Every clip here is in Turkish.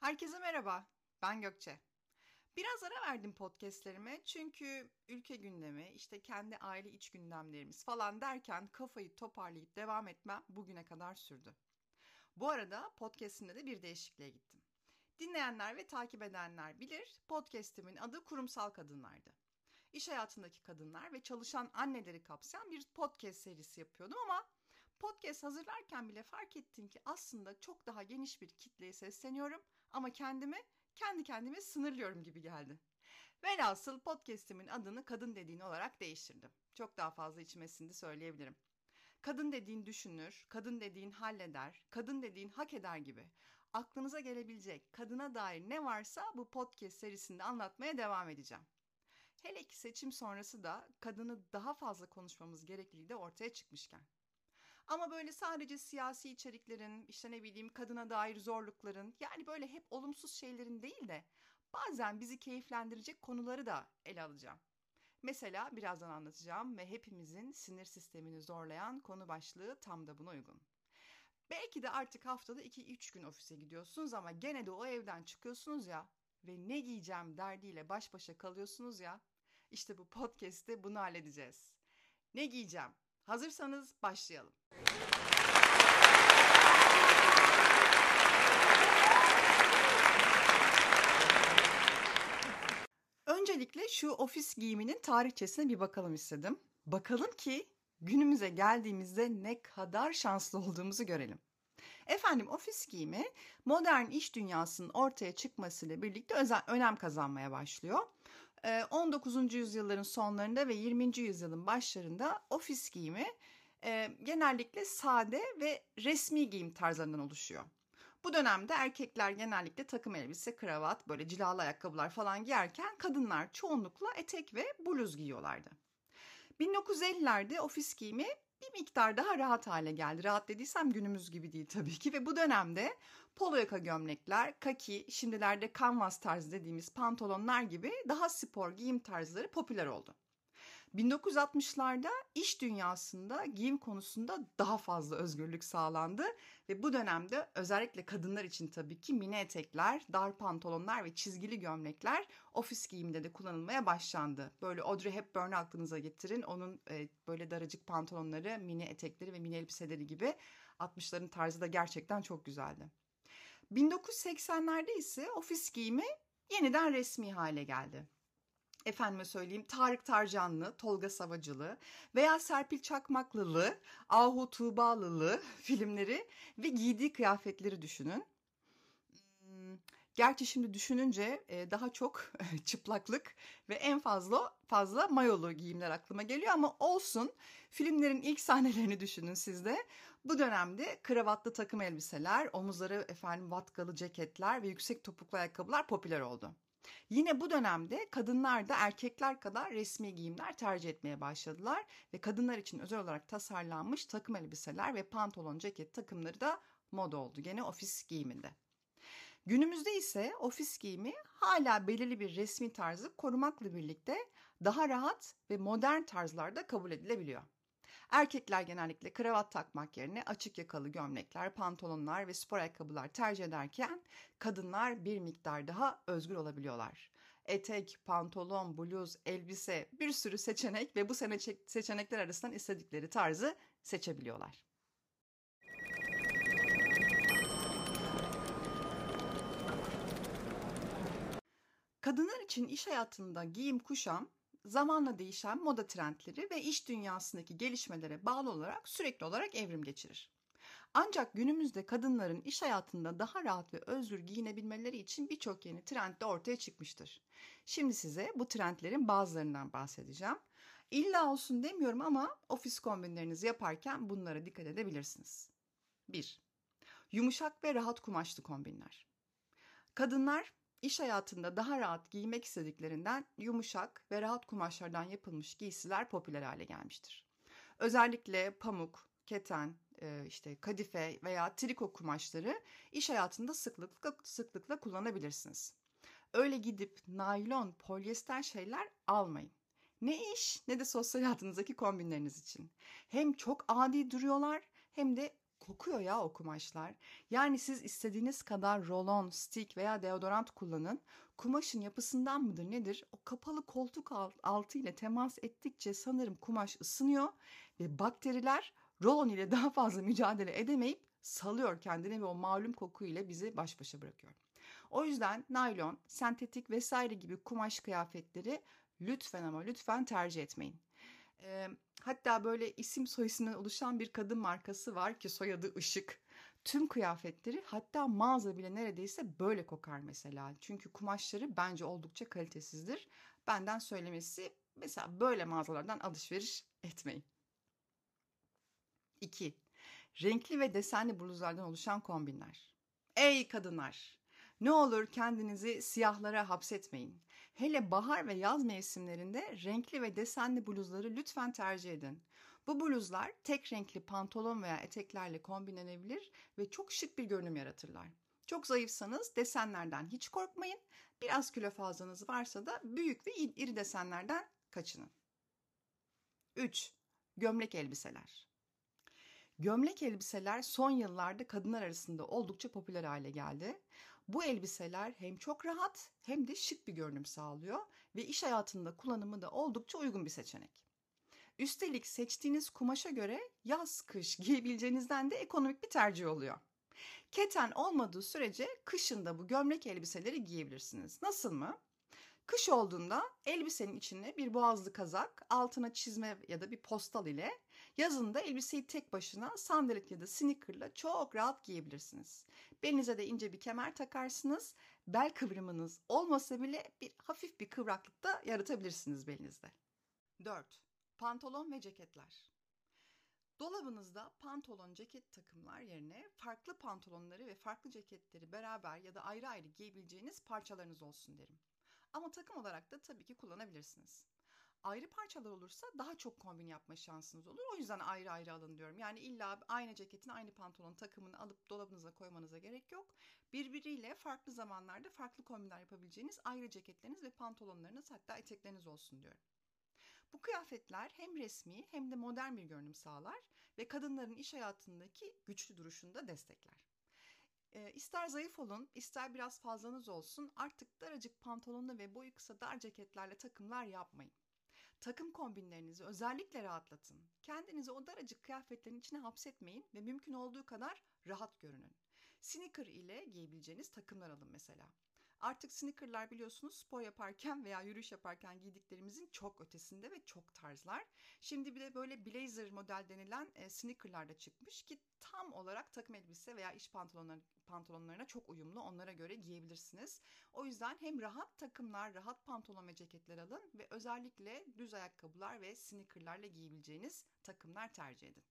Herkese merhaba, ben Gökçe. Biraz ara verdim podcastlerime çünkü ülke gündemi, işte kendi aile iç gündemlerimiz falan derken kafayı toparlayıp devam etmem bugüne kadar sürdü. Bu arada podcastimde de bir değişikliğe gittim. Dinleyenler ve takip edenler bilir, podcastimin adı Kurumsal Kadınlardı. İş hayatındaki kadınlar ve çalışan anneleri kapsayan bir podcast serisi yapıyordum ama podcast hazırlarken bile fark ettim ki aslında çok daha geniş bir kitleye sesleniyorum ama kendimi kendi kendime sınırlıyorum gibi geldi. Velhasıl podcastimin adını kadın dediğin olarak değiştirdim. Çok daha fazla içime sindi söyleyebilirim. Kadın dediğin düşünür, kadın dediğin halleder, kadın dediğin hak eder gibi aklınıza gelebilecek kadına dair ne varsa bu podcast serisinde anlatmaya devam edeceğim. Hele ki seçim sonrası da kadını daha fazla konuşmamız gerekliliği de ortaya çıkmışken. Ama böyle sadece siyasi içeriklerin, işte ne bileyim kadına dair zorlukların, yani böyle hep olumsuz şeylerin değil de bazen bizi keyiflendirecek konuları da ele alacağım. Mesela birazdan anlatacağım ve hepimizin sinir sistemini zorlayan konu başlığı tam da buna uygun. Belki de artık haftada 2-3 gün ofise gidiyorsunuz ama gene de o evden çıkıyorsunuz ya ve ne giyeceğim derdiyle baş başa kalıyorsunuz ya. İşte bu podcast'te bunu halledeceğiz. Ne giyeceğim? Hazırsanız başlayalım. Öncelikle şu ofis giyiminin tarihçesine bir bakalım istedim. Bakalım ki günümüze geldiğimizde ne kadar şanslı olduğumuzu görelim. Efendim ofis giyimi modern iş dünyasının ortaya çıkmasıyla birlikte özel, önem kazanmaya başlıyor. 19. yüzyılların sonlarında ve 20. yüzyılın başlarında ofis giyimi genellikle sade ve resmi giyim tarzlarından oluşuyor. Bu dönemde erkekler genellikle takım elbise, kravat, böyle cilalı ayakkabılar falan giyerken kadınlar çoğunlukla etek ve bluz giyiyorlardı. 1950'lerde ofis giyimi bir miktar daha rahat hale geldi. Rahat dediysem günümüz gibi değil tabii ki ve bu dönemde polo yaka gömlekler, kaki, şimdilerde canvas tarzı dediğimiz pantolonlar gibi daha spor giyim tarzları popüler oldu. 1960'larda iş dünyasında giyim konusunda daha fazla özgürlük sağlandı ve bu dönemde özellikle kadınlar için tabii ki mini etekler, dar pantolonlar ve çizgili gömlekler ofis giyiminde de kullanılmaya başlandı. Böyle Audrey Hepburn'u aklınıza getirin. Onun e, böyle daracık pantolonları, mini etekleri ve mini elbiseleri gibi 60'ların tarzı da gerçekten çok güzeldi. 1980'lerde ise ofis giyimi yeniden resmi hale geldi efendime söyleyeyim Tarık Tarcanlı, Tolga Savacılı veya Serpil Çakmaklılı, Ahu Tuğbalılı filmleri ve giydiği kıyafetleri düşünün. Hmm, gerçi şimdi düşününce daha çok çıplaklık ve en fazla fazla mayolu giyimler aklıma geliyor ama olsun. Filmlerin ilk sahnelerini düşünün siz de. Bu dönemde kravatlı takım elbiseler, omuzları efendim vatkalı ceketler ve yüksek topuklu ayakkabılar popüler oldu. Yine bu dönemde kadınlar da erkekler kadar resmi giyimler tercih etmeye başladılar ve kadınlar için özel olarak tasarlanmış takım elbiseler ve pantolon ceket takımları da moda oldu gene ofis giyiminde. Günümüzde ise ofis giyimi hala belirli bir resmi tarzı korumakla birlikte daha rahat ve modern tarzlarda kabul edilebiliyor. Erkekler genellikle kravat takmak yerine açık yakalı gömlekler, pantolonlar ve spor ayakkabılar tercih ederken kadınlar bir miktar daha özgür olabiliyorlar. Etek, pantolon, bluz, elbise bir sürü seçenek ve bu seçenekler arasından istedikleri tarzı seçebiliyorlar. Kadınlar için iş hayatında giyim kuşam zamanla değişen moda trendleri ve iş dünyasındaki gelişmelere bağlı olarak sürekli olarak evrim geçirir. Ancak günümüzde kadınların iş hayatında daha rahat ve özgür giyinebilmeleri için birçok yeni trend de ortaya çıkmıştır. Şimdi size bu trendlerin bazılarından bahsedeceğim. İlla olsun demiyorum ama ofis kombinlerinizi yaparken bunlara dikkat edebilirsiniz. 1. Yumuşak ve rahat kumaşlı kombinler. Kadınlar İş hayatında daha rahat giymek istediklerinden yumuşak ve rahat kumaşlardan yapılmış giysiler popüler hale gelmiştir. Özellikle pamuk, keten, e, işte kadife veya triko kumaşları iş hayatında sıklıkla, sıklıkla kullanabilirsiniz. Öyle gidip naylon, polyester şeyler almayın. Ne iş ne de sosyal hayatınızdaki kombinleriniz için. Hem çok adi duruyorlar hem de kokuyor ya o kumaşlar. Yani siz istediğiniz kadar rolon, stick veya deodorant kullanın. Kumaşın yapısından mıdır nedir? O kapalı koltuk altı ile temas ettikçe sanırım kumaş ısınıyor ve bakteriler rolon ile daha fazla mücadele edemeyip salıyor kendini ve o malum koku ile bizi baş başa bırakıyor. O yüzden naylon, sentetik vesaire gibi kumaş kıyafetleri lütfen ama lütfen tercih etmeyin. E, hatta böyle isim soyisimden oluşan bir kadın markası var ki soyadı Işık. Tüm kıyafetleri hatta mağaza bile neredeyse böyle kokar mesela. Çünkü kumaşları bence oldukça kalitesizdir. Benden söylemesi mesela böyle mağazalardan alışveriş etmeyin. 2. Renkli ve desenli bluzlardan oluşan kombinler. Ey kadınlar! Ne olur kendinizi siyahlara hapsetmeyin. Hele bahar ve yaz mevsimlerinde renkli ve desenli bluzları lütfen tercih edin. Bu bluzlar tek renkli pantolon veya eteklerle kombinlenebilir ve çok şık bir görünüm yaratırlar. Çok zayıfsanız desenlerden hiç korkmayın. Biraz kilo fazlanız varsa da büyük ve iri desenlerden kaçının. 3. Gömlek elbiseler. Gömlek elbiseler son yıllarda kadınlar arasında oldukça popüler hale geldi. Bu elbiseler hem çok rahat hem de şık bir görünüm sağlıyor ve iş hayatında kullanımı da oldukça uygun bir seçenek. Üstelik seçtiğiniz kumaşa göre yaz kış giyebileceğinizden de ekonomik bir tercih oluyor. Keten olmadığı sürece kışın da bu gömlek elbiseleri giyebilirsiniz. Nasıl mı? Kış olduğunda elbisenin içine bir boğazlı kazak, altına çizme ya da bir postal ile yazında elbiseyi tek başına sandalet ya da sneakerla çok rahat giyebilirsiniz. Belinize de ince bir kemer takarsınız. Bel kıvrımınız olmasa bile bir hafif bir kıvraklık da yaratabilirsiniz belinizde. 4. Pantolon ve ceketler. Dolabınızda pantolon ceket takımlar yerine farklı pantolonları ve farklı ceketleri beraber ya da ayrı ayrı giyebileceğiniz parçalarınız olsun derim. Ama takım olarak da tabii ki kullanabilirsiniz. Ayrı parçalar olursa daha çok kombin yapma şansınız olur. O yüzden ayrı ayrı alın diyorum. Yani illa aynı ceketin aynı pantolon takımını alıp dolabınıza koymanıza gerek yok. Birbiriyle farklı zamanlarda farklı kombinler yapabileceğiniz ayrı ceketleriniz ve pantolonlarınız hatta etekleriniz olsun diyorum. Bu kıyafetler hem resmi hem de modern bir görünüm sağlar ve kadınların iş hayatındaki güçlü duruşunu da destekler. E, ister zayıf olun, ister biraz fazlanız olsun artık daracık pantolonlu ve boyu kısa dar ceketlerle takımlar yapmayın. Takım kombinlerinizi özellikle rahatlatın. Kendinizi o daracık kıyafetlerin içine hapsetmeyin ve mümkün olduğu kadar rahat görünün. Sneaker ile giyebileceğiniz takımlar alın mesela. Artık sneakerlar biliyorsunuz spor yaparken veya yürüyüş yaparken giydiklerimizin çok ötesinde ve çok tarzlar. Şimdi bir de böyle blazer model denilen e, sneakerlar da çıkmış ki tam olarak takım elbise veya iş pantolonları, pantolonlarına çok uyumlu onlara göre giyebilirsiniz. O yüzden hem rahat takımlar, rahat pantolon ve ceketler alın ve özellikle düz ayakkabılar ve sneakerlarla giyebileceğiniz takımlar tercih edin.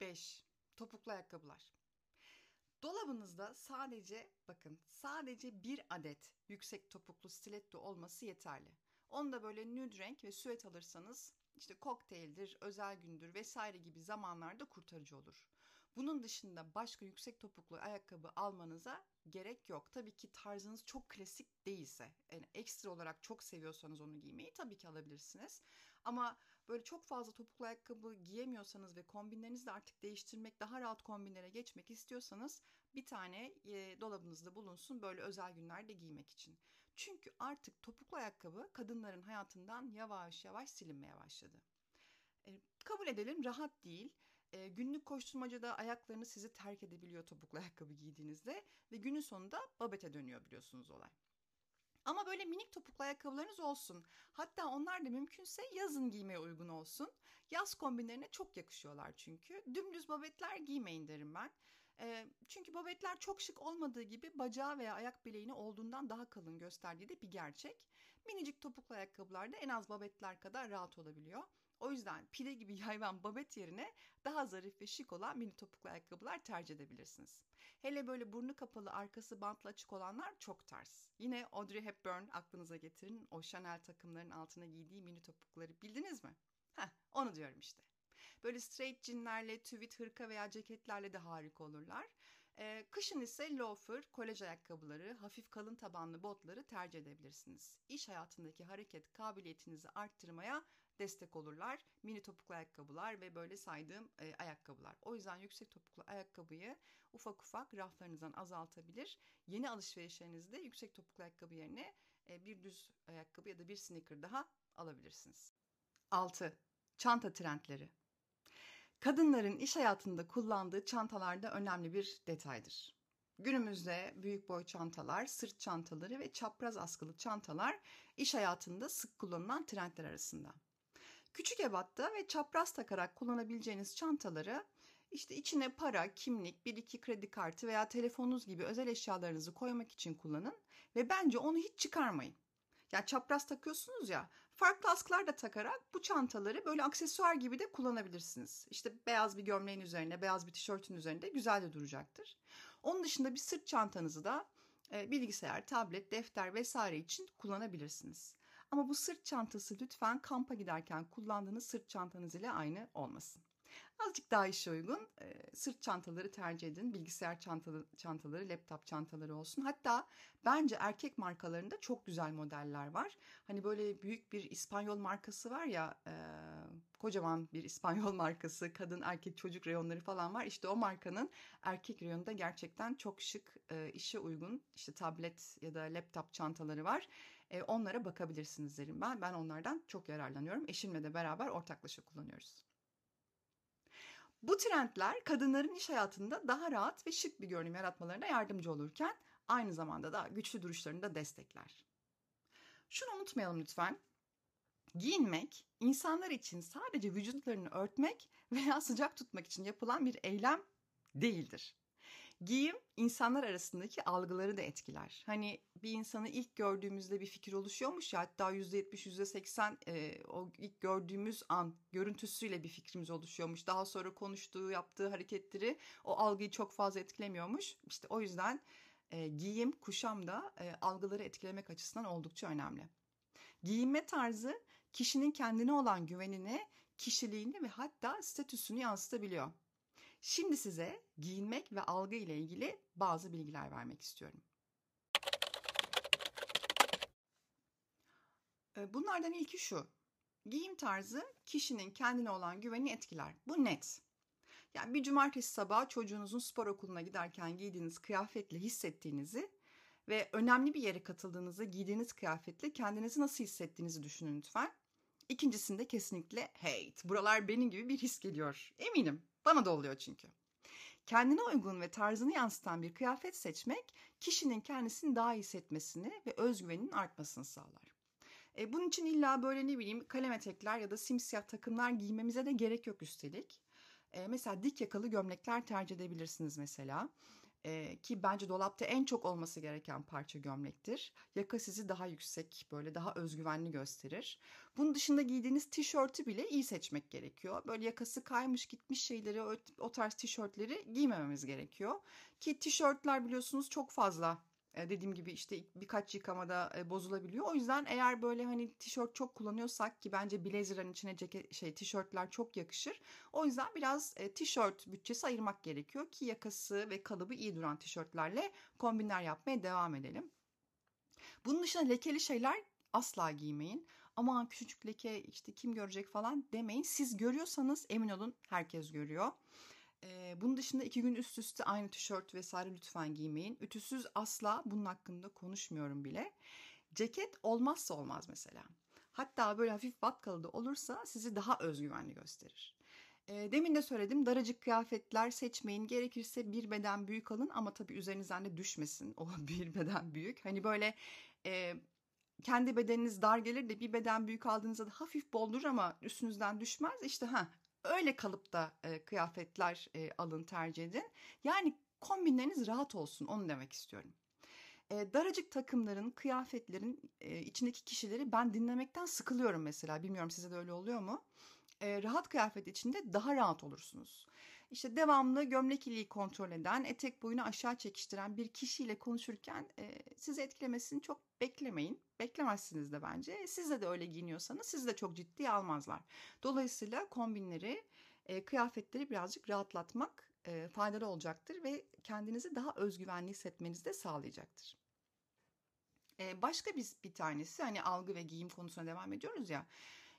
5. Topuklu ayakkabılar. Dolabınızda sadece bakın sadece bir adet yüksek topuklu stiletto olması yeterli. Onu da böyle nude renk ve süet alırsanız işte kokteyldir, özel gündür vesaire gibi zamanlarda kurtarıcı olur. Bunun dışında başka yüksek topuklu ayakkabı almanıza gerek yok. Tabii ki tarzınız çok klasik değilse, yani ekstra olarak çok seviyorsanız onu giymeyi tabii ki alabilirsiniz. Ama böyle çok fazla topuklu ayakkabı giyemiyorsanız ve kombinlerinizi de artık değiştirmek, daha rahat kombinlere geçmek istiyorsanız bir tane e, dolabınızda bulunsun böyle özel günlerde giymek için. Çünkü artık topuklu ayakkabı kadınların hayatından yavaş yavaş silinmeye başladı. E, kabul edelim rahat değil. E, günlük koşturmacada ayaklarını sizi terk edebiliyor topuklu ayakkabı giydiğinizde ve günün sonunda babete dönüyor biliyorsunuz olay. Ama böyle minik topuklu ayakkabılarınız olsun. Hatta onlar da mümkünse yazın giymeye uygun olsun. Yaz kombinlerine çok yakışıyorlar çünkü. Dümdüz babetler giymeyin derim ben. E, çünkü babetler çok şık olmadığı gibi bacağı veya ayak bileğini olduğundan daha kalın gösterdiği de bir gerçek. Minicik topuklu ayakkabılar da en az babetler kadar rahat olabiliyor. O yüzden pide gibi yayvan babet yerine daha zarif ve şık olan mini topuklu ayakkabılar tercih edebilirsiniz. Hele böyle burnu kapalı arkası bantla açık olanlar çok tarz. Yine Audrey Hepburn aklınıza getirin o Chanel takımların altına giydiği mini topukları bildiniz mi? Heh onu diyorum işte. Böyle straight jeanlerle, tweed hırka veya ceketlerle de harika olurlar. Ee, kışın ise loafer, kolej ayakkabıları, hafif kalın tabanlı botları tercih edebilirsiniz. İş hayatındaki hareket kabiliyetinizi arttırmaya destek olurlar. Mini topuklu ayakkabılar ve böyle saydığım e, ayakkabılar. O yüzden yüksek topuklu ayakkabıyı ufak ufak raflarınızdan azaltabilir. Yeni alışverişlerinizde yüksek topuklu ayakkabı yerine e, bir düz ayakkabı ya da bir sneaker daha alabilirsiniz. 6. Çanta trendleri. Kadınların iş hayatında kullandığı çantalarda önemli bir detaydır. Günümüzde büyük boy çantalar, sırt çantaları ve çapraz askılı çantalar iş hayatında sık kullanılan trendler arasında. Küçük ebatta ve çapraz takarak kullanabileceğiniz çantaları işte içine para, kimlik, bir iki kredi kartı veya telefonunuz gibi özel eşyalarınızı koymak için kullanın ve bence onu hiç çıkarmayın. Yani çapraz takıyorsunuz ya farklı askılar da takarak bu çantaları böyle aksesuar gibi de kullanabilirsiniz. İşte beyaz bir gömleğin üzerine, beyaz bir tişörtün üzerinde güzel de duracaktır. Onun dışında bir sırt çantanızı da e, bilgisayar, tablet, defter vesaire için kullanabilirsiniz. Ama bu sırt çantası lütfen kampa giderken kullandığınız sırt çantanız ile aynı olmasın. Azıcık daha işe uygun e, sırt çantaları tercih edin. Bilgisayar çantaları, çantaları, laptop çantaları olsun. Hatta bence erkek markalarında çok güzel modeller var. Hani böyle büyük bir İspanyol markası var ya, e, kocaman bir İspanyol markası, kadın, erkek, çocuk reyonları falan var. İşte o markanın erkek reyonunda gerçekten çok şık, e, işe uygun işte tablet ya da laptop çantaları var. E, onlara bakabilirsiniz derim ben. Ben onlardan çok yararlanıyorum. Eşimle de beraber ortaklaşa kullanıyoruz. Bu trendler kadınların iş hayatında daha rahat ve şık bir görünüm yaratmalarına yardımcı olurken aynı zamanda da güçlü duruşlarını da destekler. Şunu unutmayalım lütfen. Giyinmek insanlar için sadece vücutlarını örtmek veya sıcak tutmak için yapılan bir eylem değildir. Giyim insanlar arasındaki algıları da etkiler. Hani bir insanı ilk gördüğümüzde bir fikir oluşuyormuş ya hatta %70 %80 e, o ilk gördüğümüz an görüntüsüyle bir fikrimiz oluşuyormuş. Daha sonra konuştuğu yaptığı hareketleri o algıyı çok fazla etkilemiyormuş. İşte o yüzden e, giyim kuşam da e, algıları etkilemek açısından oldukça önemli. Giyinme tarzı kişinin kendine olan güvenini, kişiliğini ve hatta statüsünü yansıtabiliyor. Şimdi size giyinmek ve algı ile ilgili bazı bilgiler vermek istiyorum. Ee, bunlardan ilki şu. Giyim tarzı kişinin kendine olan güvenini etkiler. Bu net. Yani bir cumartesi sabahı çocuğunuzun spor okuluna giderken giydiğiniz kıyafetle hissettiğinizi ve önemli bir yere katıldığınızda giydiğiniz kıyafetle kendinizi nasıl hissettiğinizi düşünün lütfen. İkincisinde kesinlikle hey buralar benim gibi bir his geliyor. Eminim bana da oluyor çünkü. Kendine uygun ve tarzını yansıtan bir kıyafet seçmek kişinin kendisini daha iyi hissetmesini ve özgüveninin artmasını sağlar. E, bunun için illa böyle ne bileyim kalem etekler ya da simsiyah takımlar giymemize de gerek yok üstelik. E, mesela dik yakalı gömlekler tercih edebilirsiniz mesela ki bence dolapta en çok olması gereken parça gömlektir. Yaka sizi daha yüksek, böyle daha özgüvenli gösterir. Bunun dışında giydiğiniz tişörtü bile iyi seçmek gerekiyor. Böyle yakası kaymış gitmiş şeyleri, o, tarz tişörtleri giymememiz gerekiyor. Ki tişörtler biliyorsunuz çok fazla dediğim gibi işte birkaç yıkamada e, bozulabiliyor. O yüzden eğer böyle hani tişört çok kullanıyorsak ki bence blazer'ın içine ceket şey tişörtler çok yakışır. O yüzden biraz e, tişört bütçesi ayırmak gerekiyor ki yakası ve kalıbı iyi duran tişörtlerle kombinler yapmaya devam edelim. Bunun dışında lekeli şeyler asla giymeyin. Ama küçücük leke işte kim görecek falan demeyin. Siz görüyorsanız emin olun herkes görüyor. Bunun dışında iki gün üst üste aynı tişört vesaire lütfen giymeyin. Ütüsüz asla bunun hakkında konuşmuyorum bile. Ceket olmazsa olmaz mesela. Hatta böyle hafif vatkalı da olursa sizi daha özgüvenli gösterir. Demin de söyledim daracık kıyafetler seçmeyin. Gerekirse bir beden büyük alın ama tabii üzerinizden de düşmesin o bir beden büyük. Hani böyle kendi bedeniniz dar gelir de bir beden büyük aldığınızda da hafif boldur ama üstünüzden düşmez. İşte ha öyle kalıpta e, kıyafetler e, alın tercih edin. Yani kombinleriniz rahat olsun onu demek istiyorum. E, daracık takımların, kıyafetlerin e, içindeki kişileri ben dinlemekten sıkılıyorum mesela. Bilmiyorum size de öyle oluyor mu? E, rahat kıyafet içinde daha rahat olursunuz. İşte devamlı gömlek iliği kontrol eden, etek boyunu aşağı çekiştiren bir kişiyle konuşurken e, sizi etkilemesini çok beklemeyin. Beklemezsiniz de bence. Siz de, de öyle giyiniyorsanız sizi de çok ciddiye almazlar. Dolayısıyla kombinleri, e, kıyafetleri birazcık rahatlatmak e, faydalı olacaktır ve kendinizi daha özgüvenli hissetmenizi de sağlayacaktır. E, başka bir, bir tanesi hani algı ve giyim konusuna devam ediyoruz ya.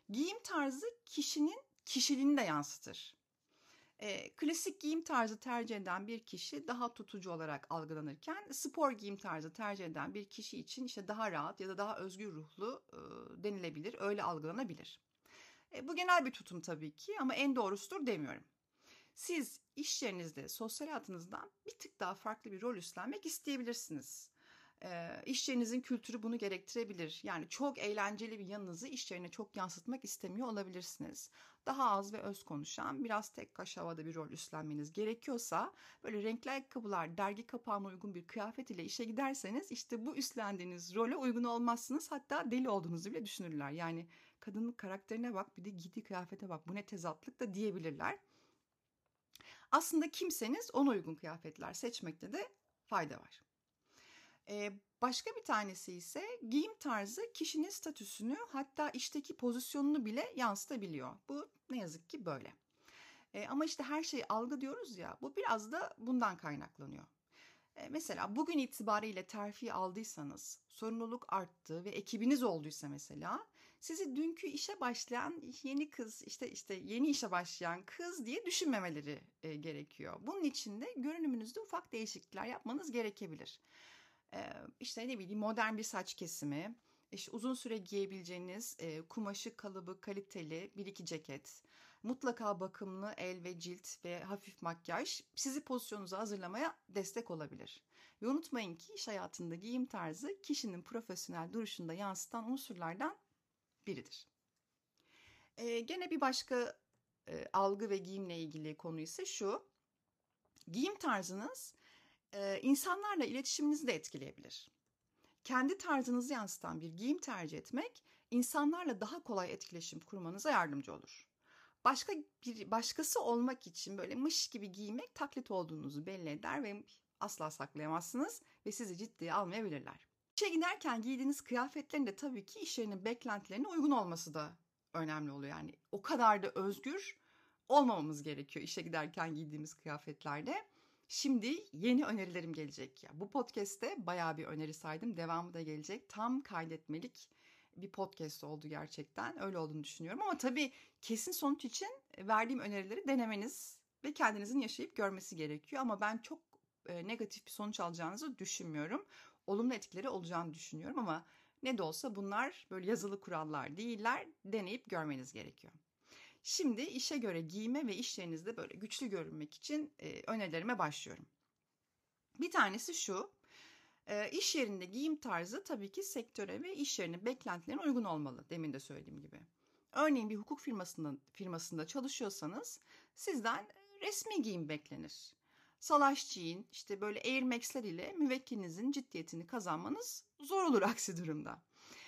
Giyim tarzı kişinin kişiliğini de yansıtır. E, klasik giyim tarzı tercih eden bir kişi daha tutucu olarak algılanırken spor giyim tarzı tercih eden bir kişi için işte daha rahat ya da daha özgür ruhlu e, denilebilir, öyle algılanabilir. E, bu genel bir tutum tabii ki ama en doğrusudur demiyorum. Siz iş yerinizde, sosyal hayatınızdan bir tık daha farklı bir rol üstlenmek isteyebilirsiniz. E, iş yerinizin kültürü bunu gerektirebilir. Yani çok eğlenceli bir yanınızı iş yerine çok yansıtmak istemiyor olabilirsiniz. Daha az ve öz konuşan, biraz tek kaş havada bir rol üstlenmeniz gerekiyorsa böyle renkli ayakkabılar, dergi kapağına uygun bir kıyafet ile işe giderseniz işte bu üstlendiğiniz role uygun olmazsınız. Hatta deli olduğunuzu bile düşünürler. Yani kadının karakterine bak bir de giydiği kıyafete bak bu ne tezatlık da diyebilirler. Aslında kimseniz ona uygun kıyafetler seçmekte de fayda var. Ee, başka bir tanesi ise giyim tarzı kişinin statüsünü hatta işteki pozisyonunu bile yansıtabiliyor. Bu ne yazık ki böyle. Ee, ama işte her şeyi algı diyoruz ya bu biraz da bundan kaynaklanıyor. Ee, mesela bugün itibariyle terfi aldıysanız, sorumluluk arttı ve ekibiniz olduysa mesela sizi dünkü işe başlayan yeni kız işte işte yeni işe başlayan kız diye düşünmemeleri e, gerekiyor. Bunun için de görünümünüzde ufak değişiklikler yapmanız gerekebilir. E, işte ne bileyim modern bir saç kesimi, işte uzun süre giyebileceğiniz e, kumaşı kalıbı kaliteli bir iki ceket, mutlaka bakımlı el ve cilt ve hafif makyaj sizi pozisyonunuza hazırlamaya destek olabilir. Ve unutmayın ki iş hayatında giyim tarzı kişinin profesyonel duruşunda yansıtan unsurlardan biridir. Ee, gene bir başka e, algı ve giyimle ilgili konu ise şu. Giyim tarzınız e, insanlarla iletişiminizi de etkileyebilir. Kendi tarzınızı yansıtan bir giyim tercih etmek insanlarla daha kolay etkileşim kurmanıza yardımcı olur. Başka bir başkası olmak için böyle mış gibi giymek taklit olduğunuzu belli eder ve asla saklayamazsınız ve sizi ciddiye almayabilirler. İşe giderken giydiğiniz kıyafetlerin de tabii ki iş yerinin beklentilerine uygun olması da önemli oluyor. Yani o kadar da özgür olmamamız gerekiyor işe giderken giydiğimiz kıyafetlerde. Şimdi yeni önerilerim gelecek. Ya bu podcast'te bayağı bir öneri saydım. Devamı da gelecek. Tam kaydetmelik bir podcast oldu gerçekten. Öyle olduğunu düşünüyorum. Ama tabii kesin sonuç için verdiğim önerileri denemeniz ve kendinizin yaşayıp görmesi gerekiyor. Ama ben çok negatif bir sonuç alacağınızı düşünmüyorum olumlu etkileri olacağını düşünüyorum ama ne de olsa bunlar böyle yazılı kurallar değiller. Deneyip görmeniz gerekiyor. Şimdi işe göre giyime ve iş yerinizde böyle güçlü görünmek için e, önerilerime başlıyorum. Bir tanesi şu. E, iş yerinde giyim tarzı tabii ki sektöre ve iş yerinin beklentilerine uygun olmalı. Demin de söylediğim gibi. Örneğin bir hukuk firmasında, firmasında çalışıyorsanız sizden resmi giyim beklenir salaş giyin, işte böyle Air Max'ler ile müvekkilinizin ciddiyetini kazanmanız zor olur aksi durumda.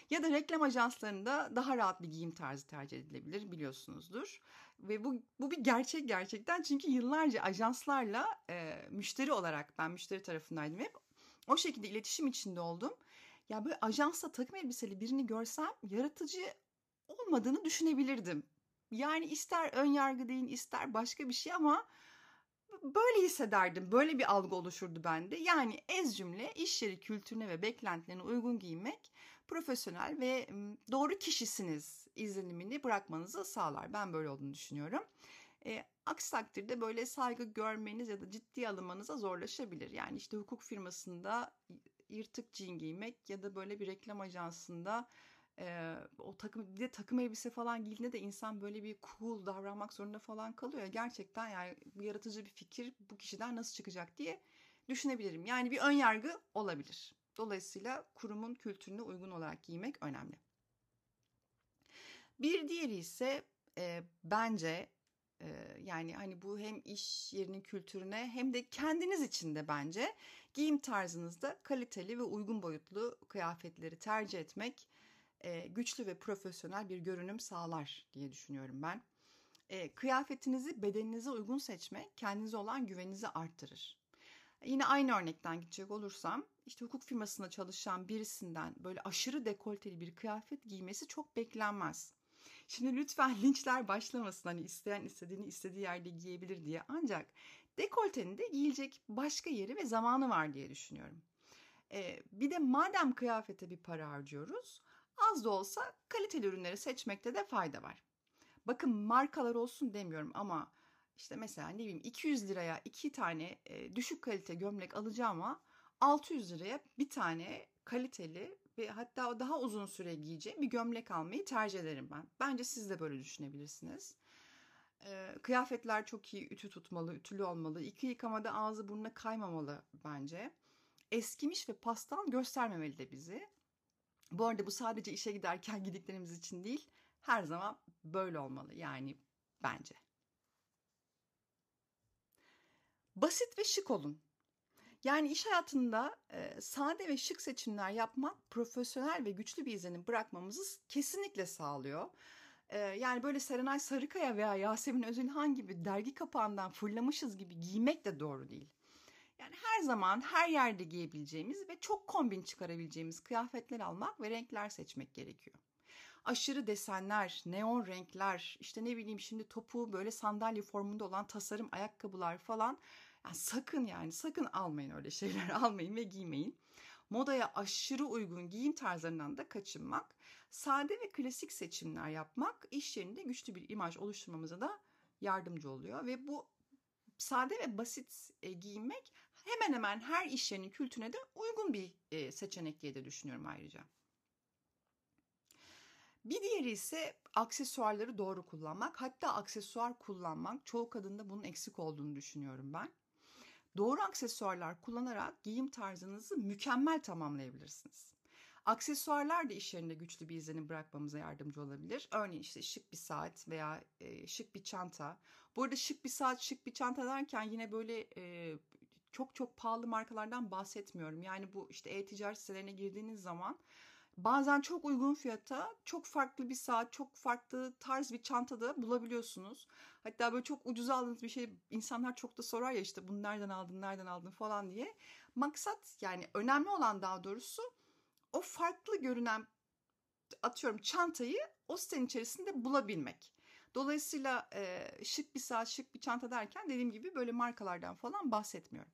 Ya da reklam ajanslarında daha rahat bir giyim tarzı tercih edilebilir biliyorsunuzdur. Ve bu, bu bir gerçek gerçekten çünkü yıllarca ajanslarla e, müşteri olarak ben müşteri tarafındaydım hep. O şekilde iletişim içinde oldum. Ya böyle ajansta takım elbiseli birini görsem yaratıcı olmadığını düşünebilirdim. Yani ister ön yargı deyin ister başka bir şey ama böyle hissederdim. Böyle bir algı oluşurdu bende. Yani ez cümle iş yeri kültürüne ve beklentilerine uygun giyinmek profesyonel ve doğru kişisiniz izlenimini bırakmanızı sağlar. Ben böyle olduğunu düşünüyorum. E, aksi takdirde böyle saygı görmeniz ya da ciddi alınmanıza zorlaşabilir. Yani işte hukuk firmasında yırtık cin giymek ya da böyle bir reklam ajansında e, o takım bir de takım elbise falan giydiğinde de insan böyle bir cool davranmak zorunda falan kalıyor. Gerçekten yani bu yaratıcı bir fikir bu kişiden nasıl çıkacak diye düşünebilirim. Yani bir ön yargı olabilir. Dolayısıyla kurumun kültürüne uygun olarak giymek önemli. Bir diğeri ise e, bence e, yani hani bu hem iş yerinin kültürüne hem de kendiniz için de bence giyim tarzınızda kaliteli ve uygun boyutlu kıyafetleri tercih etmek e, güçlü ve profesyonel bir görünüm sağlar diye düşünüyorum ben. E, kıyafetinizi bedeninize uygun seçmek kendinize olan güveninizi arttırır. Yine aynı örnekten gidecek olursam işte hukuk firmasında çalışan birisinden böyle aşırı dekolteli bir kıyafet giymesi çok beklenmez. Şimdi lütfen linçler başlamasın hani isteyen istediğini istediği yerde giyebilir diye. Ancak dekoltenin de giyilecek başka yeri ve zamanı var diye düşünüyorum. Ee, bir de madem kıyafete bir para harcıyoruz az da olsa kaliteli ürünleri seçmekte de fayda var. Bakın markalar olsun demiyorum ama işte mesela ne bileyim 200 liraya iki tane e, düşük kalite gömlek alacağıma 600 liraya bir tane kaliteli ve hatta daha uzun süre giyeceğim bir gömlek almayı tercih ederim ben. Bence siz de böyle düşünebilirsiniz. E, kıyafetler çok iyi ütü tutmalı, ütülü olmalı. İki yıkamada ağzı burnuna kaymamalı bence. Eskimiş ve pastal göstermemeli de bizi. Bu arada bu sadece işe giderken gidiklerimiz için değil, her zaman böyle olmalı yani bence. Basit ve şık olun. Yani iş hayatında e, sade ve şık seçimler yapmak profesyonel ve güçlü bir izlenim bırakmamızı kesinlikle sağlıyor. E, yani böyle Serenay Sarıkaya veya Yasemin Özülhan gibi dergi kapağından fırlamışız gibi giymek de doğru değil. Yani her zaman her yerde giyebileceğimiz ve çok kombin çıkarabileceğimiz kıyafetler almak ve renkler seçmek gerekiyor. Aşırı desenler, neon renkler, işte ne bileyim şimdi topuğu böyle sandalye formunda olan tasarım ayakkabılar falan sakın yani sakın almayın öyle şeyler almayın ve giymeyin. Modaya aşırı uygun giyim tarzlarından da kaçınmak, sade ve klasik seçimler yapmak iş yerinde güçlü bir imaj oluşturmamıza da yardımcı oluyor ve bu sade ve basit e, giyinmek hemen hemen her iş yerinin kültürüne de uygun bir e, seçenek diye de düşünüyorum ayrıca. Bir diğeri ise aksesuarları doğru kullanmak. Hatta aksesuar kullanmak çoğu kadında bunun eksik olduğunu düşünüyorum ben. Doğru aksesuarlar kullanarak giyim tarzınızı mükemmel tamamlayabilirsiniz. Aksesuarlar da iş yerinde güçlü bir izlenim bırakmamıza yardımcı olabilir. Örneğin işte şık bir saat veya e, şık bir çanta. Bu arada şık bir saat, şık bir çanta derken yine böyle e, çok çok pahalı markalardan bahsetmiyorum. Yani bu işte e-ticaret sitelerine girdiğiniz zaman bazen çok uygun fiyata çok farklı bir saat, çok farklı tarz bir çantada bulabiliyorsunuz. Hatta böyle çok ucuz aldığınız bir şey insanlar çok da sorar ya işte bunu nereden aldın, nereden aldın falan diye. Maksat yani önemli olan daha doğrusu o farklı görünen atıyorum çantayı o sitenin içerisinde bulabilmek. Dolayısıyla e, şık bir saat, şık bir çanta derken dediğim gibi böyle markalardan falan bahsetmiyorum.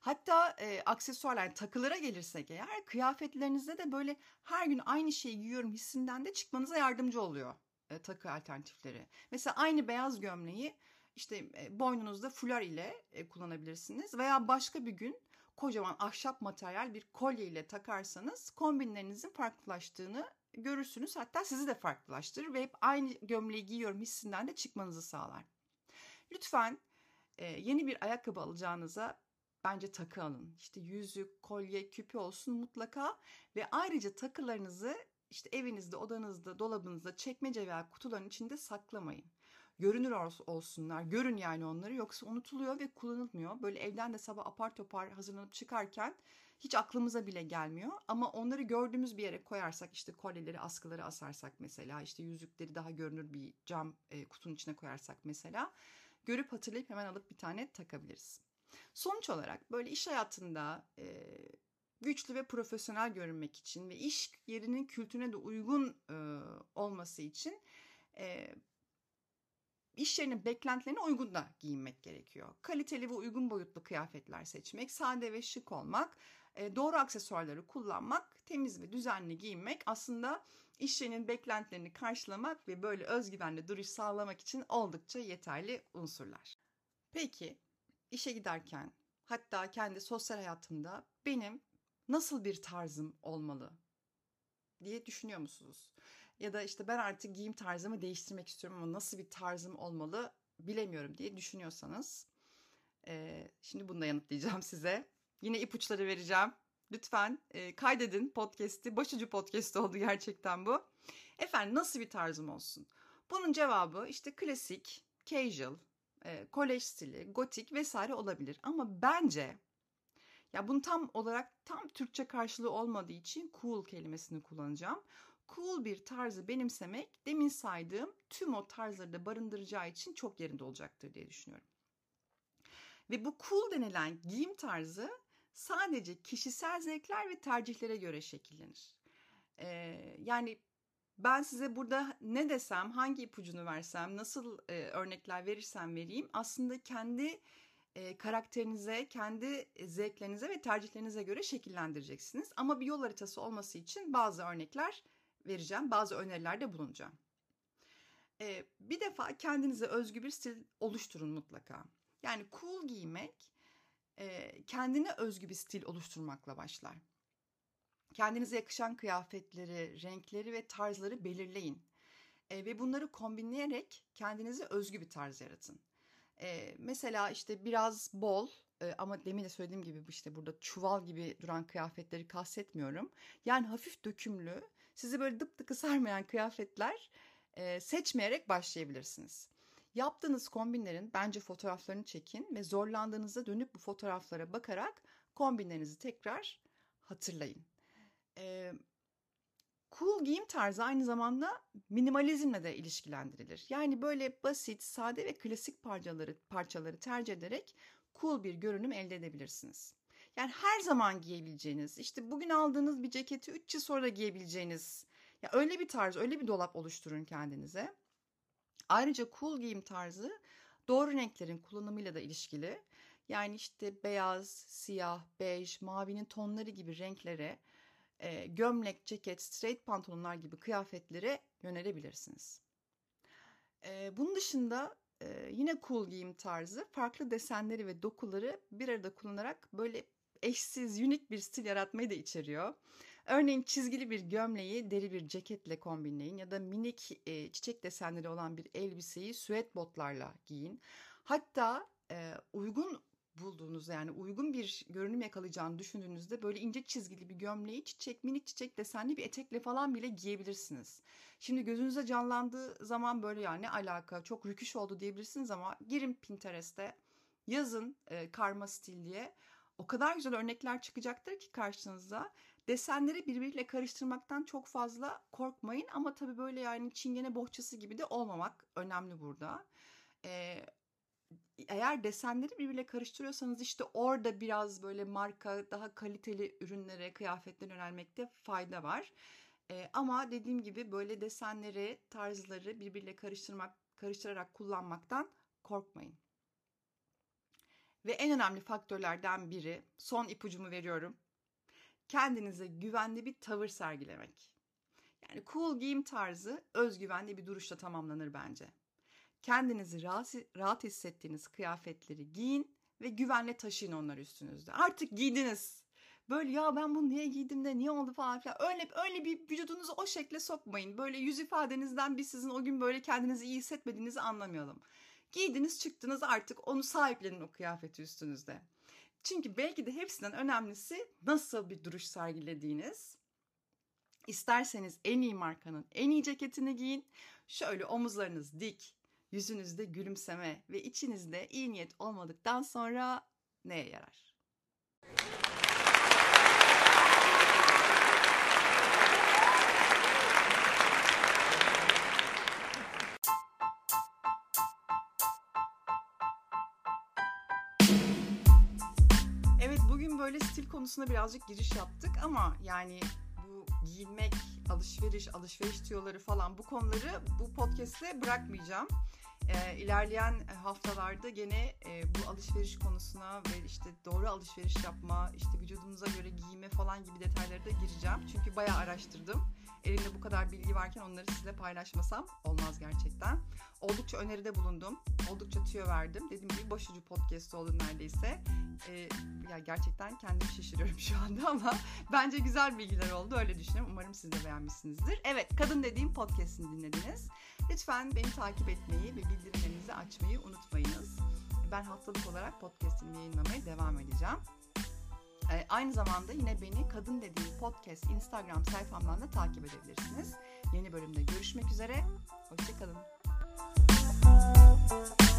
Hatta e, aksesuarlar, yani takılara gelirsek eğer kıyafetlerinizde de böyle her gün aynı şeyi giyiyorum hissinden de çıkmanıza yardımcı oluyor e, takı alternatifleri. Mesela aynı beyaz gömleği işte e, boynunuzda fular ile e, kullanabilirsiniz veya başka bir gün kocaman ahşap materyal bir kolye ile takarsanız kombinlerinizin farklılaştığını görürsünüz. Hatta sizi de farklılaştırır ve hep aynı gömleği giyiyorum hissinden de çıkmanızı sağlar. Lütfen e, yeni bir ayakkabı alacağınıza bence takı alın. İşte yüzük, kolye, küpe olsun mutlaka ve ayrıca takılarınızı işte evinizde, odanızda, dolabınızda, çekmece veya kutuların içinde saklamayın. Görünür olsunlar, görün yani onları yoksa unutuluyor ve kullanılmıyor. Böyle evden de sabah apar topar hazırlanıp çıkarken hiç aklımıza bile gelmiyor. Ama onları gördüğümüz bir yere koyarsak işte kolyeleri, askıları asarsak mesela işte yüzükleri daha görünür bir cam e, kutunun içine koyarsak mesela görüp hatırlayıp hemen alıp bir tane takabiliriz. Sonuç olarak böyle iş hayatında e, güçlü ve profesyonel görünmek için ve iş yerinin kültürüne de uygun e, olması için e, iş yerinin beklentilerine uygun da giyinmek gerekiyor. Kaliteli ve uygun boyutlu kıyafetler seçmek, sade ve şık olmak, doğru aksesuarları kullanmak, temiz ve düzenli giyinmek aslında iş yerinin beklentilerini karşılamak ve böyle özgüvenli duruş sağlamak için oldukça yeterli unsurlar. Peki işe giderken hatta kendi sosyal hayatımda benim nasıl bir tarzım olmalı diye düşünüyor musunuz? Ya da işte ben artık giyim tarzımı değiştirmek istiyorum ama nasıl bir tarzım olmalı bilemiyorum diye düşünüyorsanız e, şimdi bunu da yanıtlayacağım size. Yine ipuçları vereceğim. Lütfen e, kaydedin podcast'i. Başucu podcast oldu gerçekten bu. Efendim nasıl bir tarzım olsun? Bunun cevabı işte klasik, casual, e, kolej stili, gotik vesaire olabilir. Ama bence ya bunun tam olarak tam Türkçe karşılığı olmadığı için cool kelimesini kullanacağım. Cool bir tarzı benimsemek demin saydığım tüm o tarzları da barındıracağı için çok yerinde olacaktır diye düşünüyorum. Ve bu cool denilen giyim tarzı sadece kişisel zevkler ve tercihlere göre şekillenir. Ee, yani ben size burada ne desem, hangi ipucunu versem, nasıl e, örnekler verirsem vereyim aslında kendi e, karakterinize, kendi zevklerinize ve tercihlerinize göre şekillendireceksiniz. Ama bir yol haritası olması için bazı örnekler vereceğim, bazı önerilerde bulunacağım. E, bir defa kendinize özgü bir stil oluşturun mutlaka. Yani cool giymek e, kendine özgü bir stil oluşturmakla başlar. Kendinize yakışan kıyafetleri, renkleri ve tarzları belirleyin. E, ve bunları kombinleyerek kendinize özgü bir tarz yaratın. E, mesela işte biraz bol e, ama demin de söylediğim gibi işte burada çuval gibi duran kıyafetleri kastetmiyorum. Yani hafif dökümlü, sizi böyle dıptıkı sarmayan kıyafetler e, seçmeyerek başlayabilirsiniz. Yaptığınız kombinlerin bence fotoğraflarını çekin ve zorlandığınızda dönüp bu fotoğraflara bakarak kombinlerinizi tekrar hatırlayın. Ee, cool giyim tarzı aynı zamanda minimalizmle de ilişkilendirilir. Yani böyle basit, sade ve klasik parçaları parçaları tercih ederek cool bir görünüm elde edebilirsiniz. Yani her zaman giyebileceğiniz, işte bugün aldığınız bir ceketi 3 yıl sonra giyebileceğiniz, ya öyle bir tarz, öyle bir dolap oluşturun kendinize. Ayrıca cool giyim tarzı doğru renklerin kullanımıyla da ilişkili. Yani işte beyaz, siyah, bej, mavinin tonları gibi renklere e, gömlek, ceket, straight pantolonlar gibi kıyafetlere yönelebilirsiniz. E, bunun dışında e, yine cool giyim tarzı farklı desenleri ve dokuları bir arada kullanarak böyle eşsiz, unik bir stil yaratmayı da içeriyor. Örneğin çizgili bir gömleği deri bir ceketle kombinleyin ya da minik e, çiçek desenleri olan bir elbiseyi süet botlarla giyin. Hatta e, uygun bulduğunuz yani uygun bir görünüm yakalayacağını düşündüğünüzde böyle ince çizgili bir gömleği çiçek minik çiçek desenli bir etekle falan bile giyebilirsiniz. Şimdi gözünüze canlandığı zaman böyle yani alaka çok rüküş oldu diyebilirsiniz ama girin Pinterest'e yazın e, karma stil diye o kadar güzel örnekler çıkacaktır ki karşınıza. Desenleri birbiriyle karıştırmaktan çok fazla korkmayın ama tabii böyle yani çingene bohçası gibi de olmamak önemli burada. Ee, eğer desenleri birbirle karıştırıyorsanız işte orada biraz böyle marka daha kaliteli ürünlere, kıyafetlere yönelmekte fayda var. Ee, ama dediğim gibi böyle desenleri, tarzları birbirle karıştırmak, karıştırarak kullanmaktan korkmayın. Ve en önemli faktörlerden biri, son ipucumu veriyorum. Kendinize güvenli bir tavır sergilemek. Yani cool giyim tarzı özgüvenli bir duruşla tamamlanır bence. Kendinizi rahat, rahat hissettiğiniz kıyafetleri giyin ve güvenle taşıyın onları üstünüzde. Artık giydiniz. Böyle ya ben bunu niye giydim de niye oldu falan filan. Öyle, öyle bir vücudunuzu o şekle sokmayın. Böyle yüz ifadenizden biz sizin o gün böyle kendinizi iyi hissetmediğinizi anlamayalım. Giydiniz çıktınız artık onu sahiplenin o kıyafeti üstünüzde. Çünkü belki de hepsinden önemlisi nasıl bir duruş sergilediğiniz. İsterseniz en iyi markanın en iyi ceketini giyin. Şöyle omuzlarınız dik, yüzünüzde gülümseme ve içinizde iyi niyet olmadıktan sonra neye yarar? Evet bugün böyle stil konusuna birazcık giriş yaptık ama yani bu giyinmek, alışveriş, alışveriş tüyoları falan bu konuları bu podcast'te bırakmayacağım. Ee, ilerleyen haftalarda gene e, bu alışveriş konusuna ve işte doğru alışveriş yapma, işte vücudumuza göre giyme falan gibi detaylara da gireceğim. Çünkü bayağı araştırdım. Elimde bu kadar bilgi varken onları sizinle paylaşmasam olmaz gerçekten. Oldukça öneride bulundum. Oldukça tüyo verdim. Dediğim gibi başucu podcast oldu neredeyse. Ee, ya gerçekten kendimi şaşırıyorum şu anda ama bence güzel bilgiler oldu. Öyle düşünüyorum. Umarım siz de beğenmişsinizdir. Evet, Kadın Dediğim podcast'ini dinlediniz. Lütfen beni takip etmeyi ve bildirimlerinizi açmayı unutmayınız. Ben haftalık olarak podcast'imi yayınlamaya devam edeceğim. E, aynı zamanda yine beni Kadın Dediğim Podcast Instagram sayfamdan da takip edebilirsiniz. Yeni bölümde görüşmek üzere. Hoşçakalın. Müzik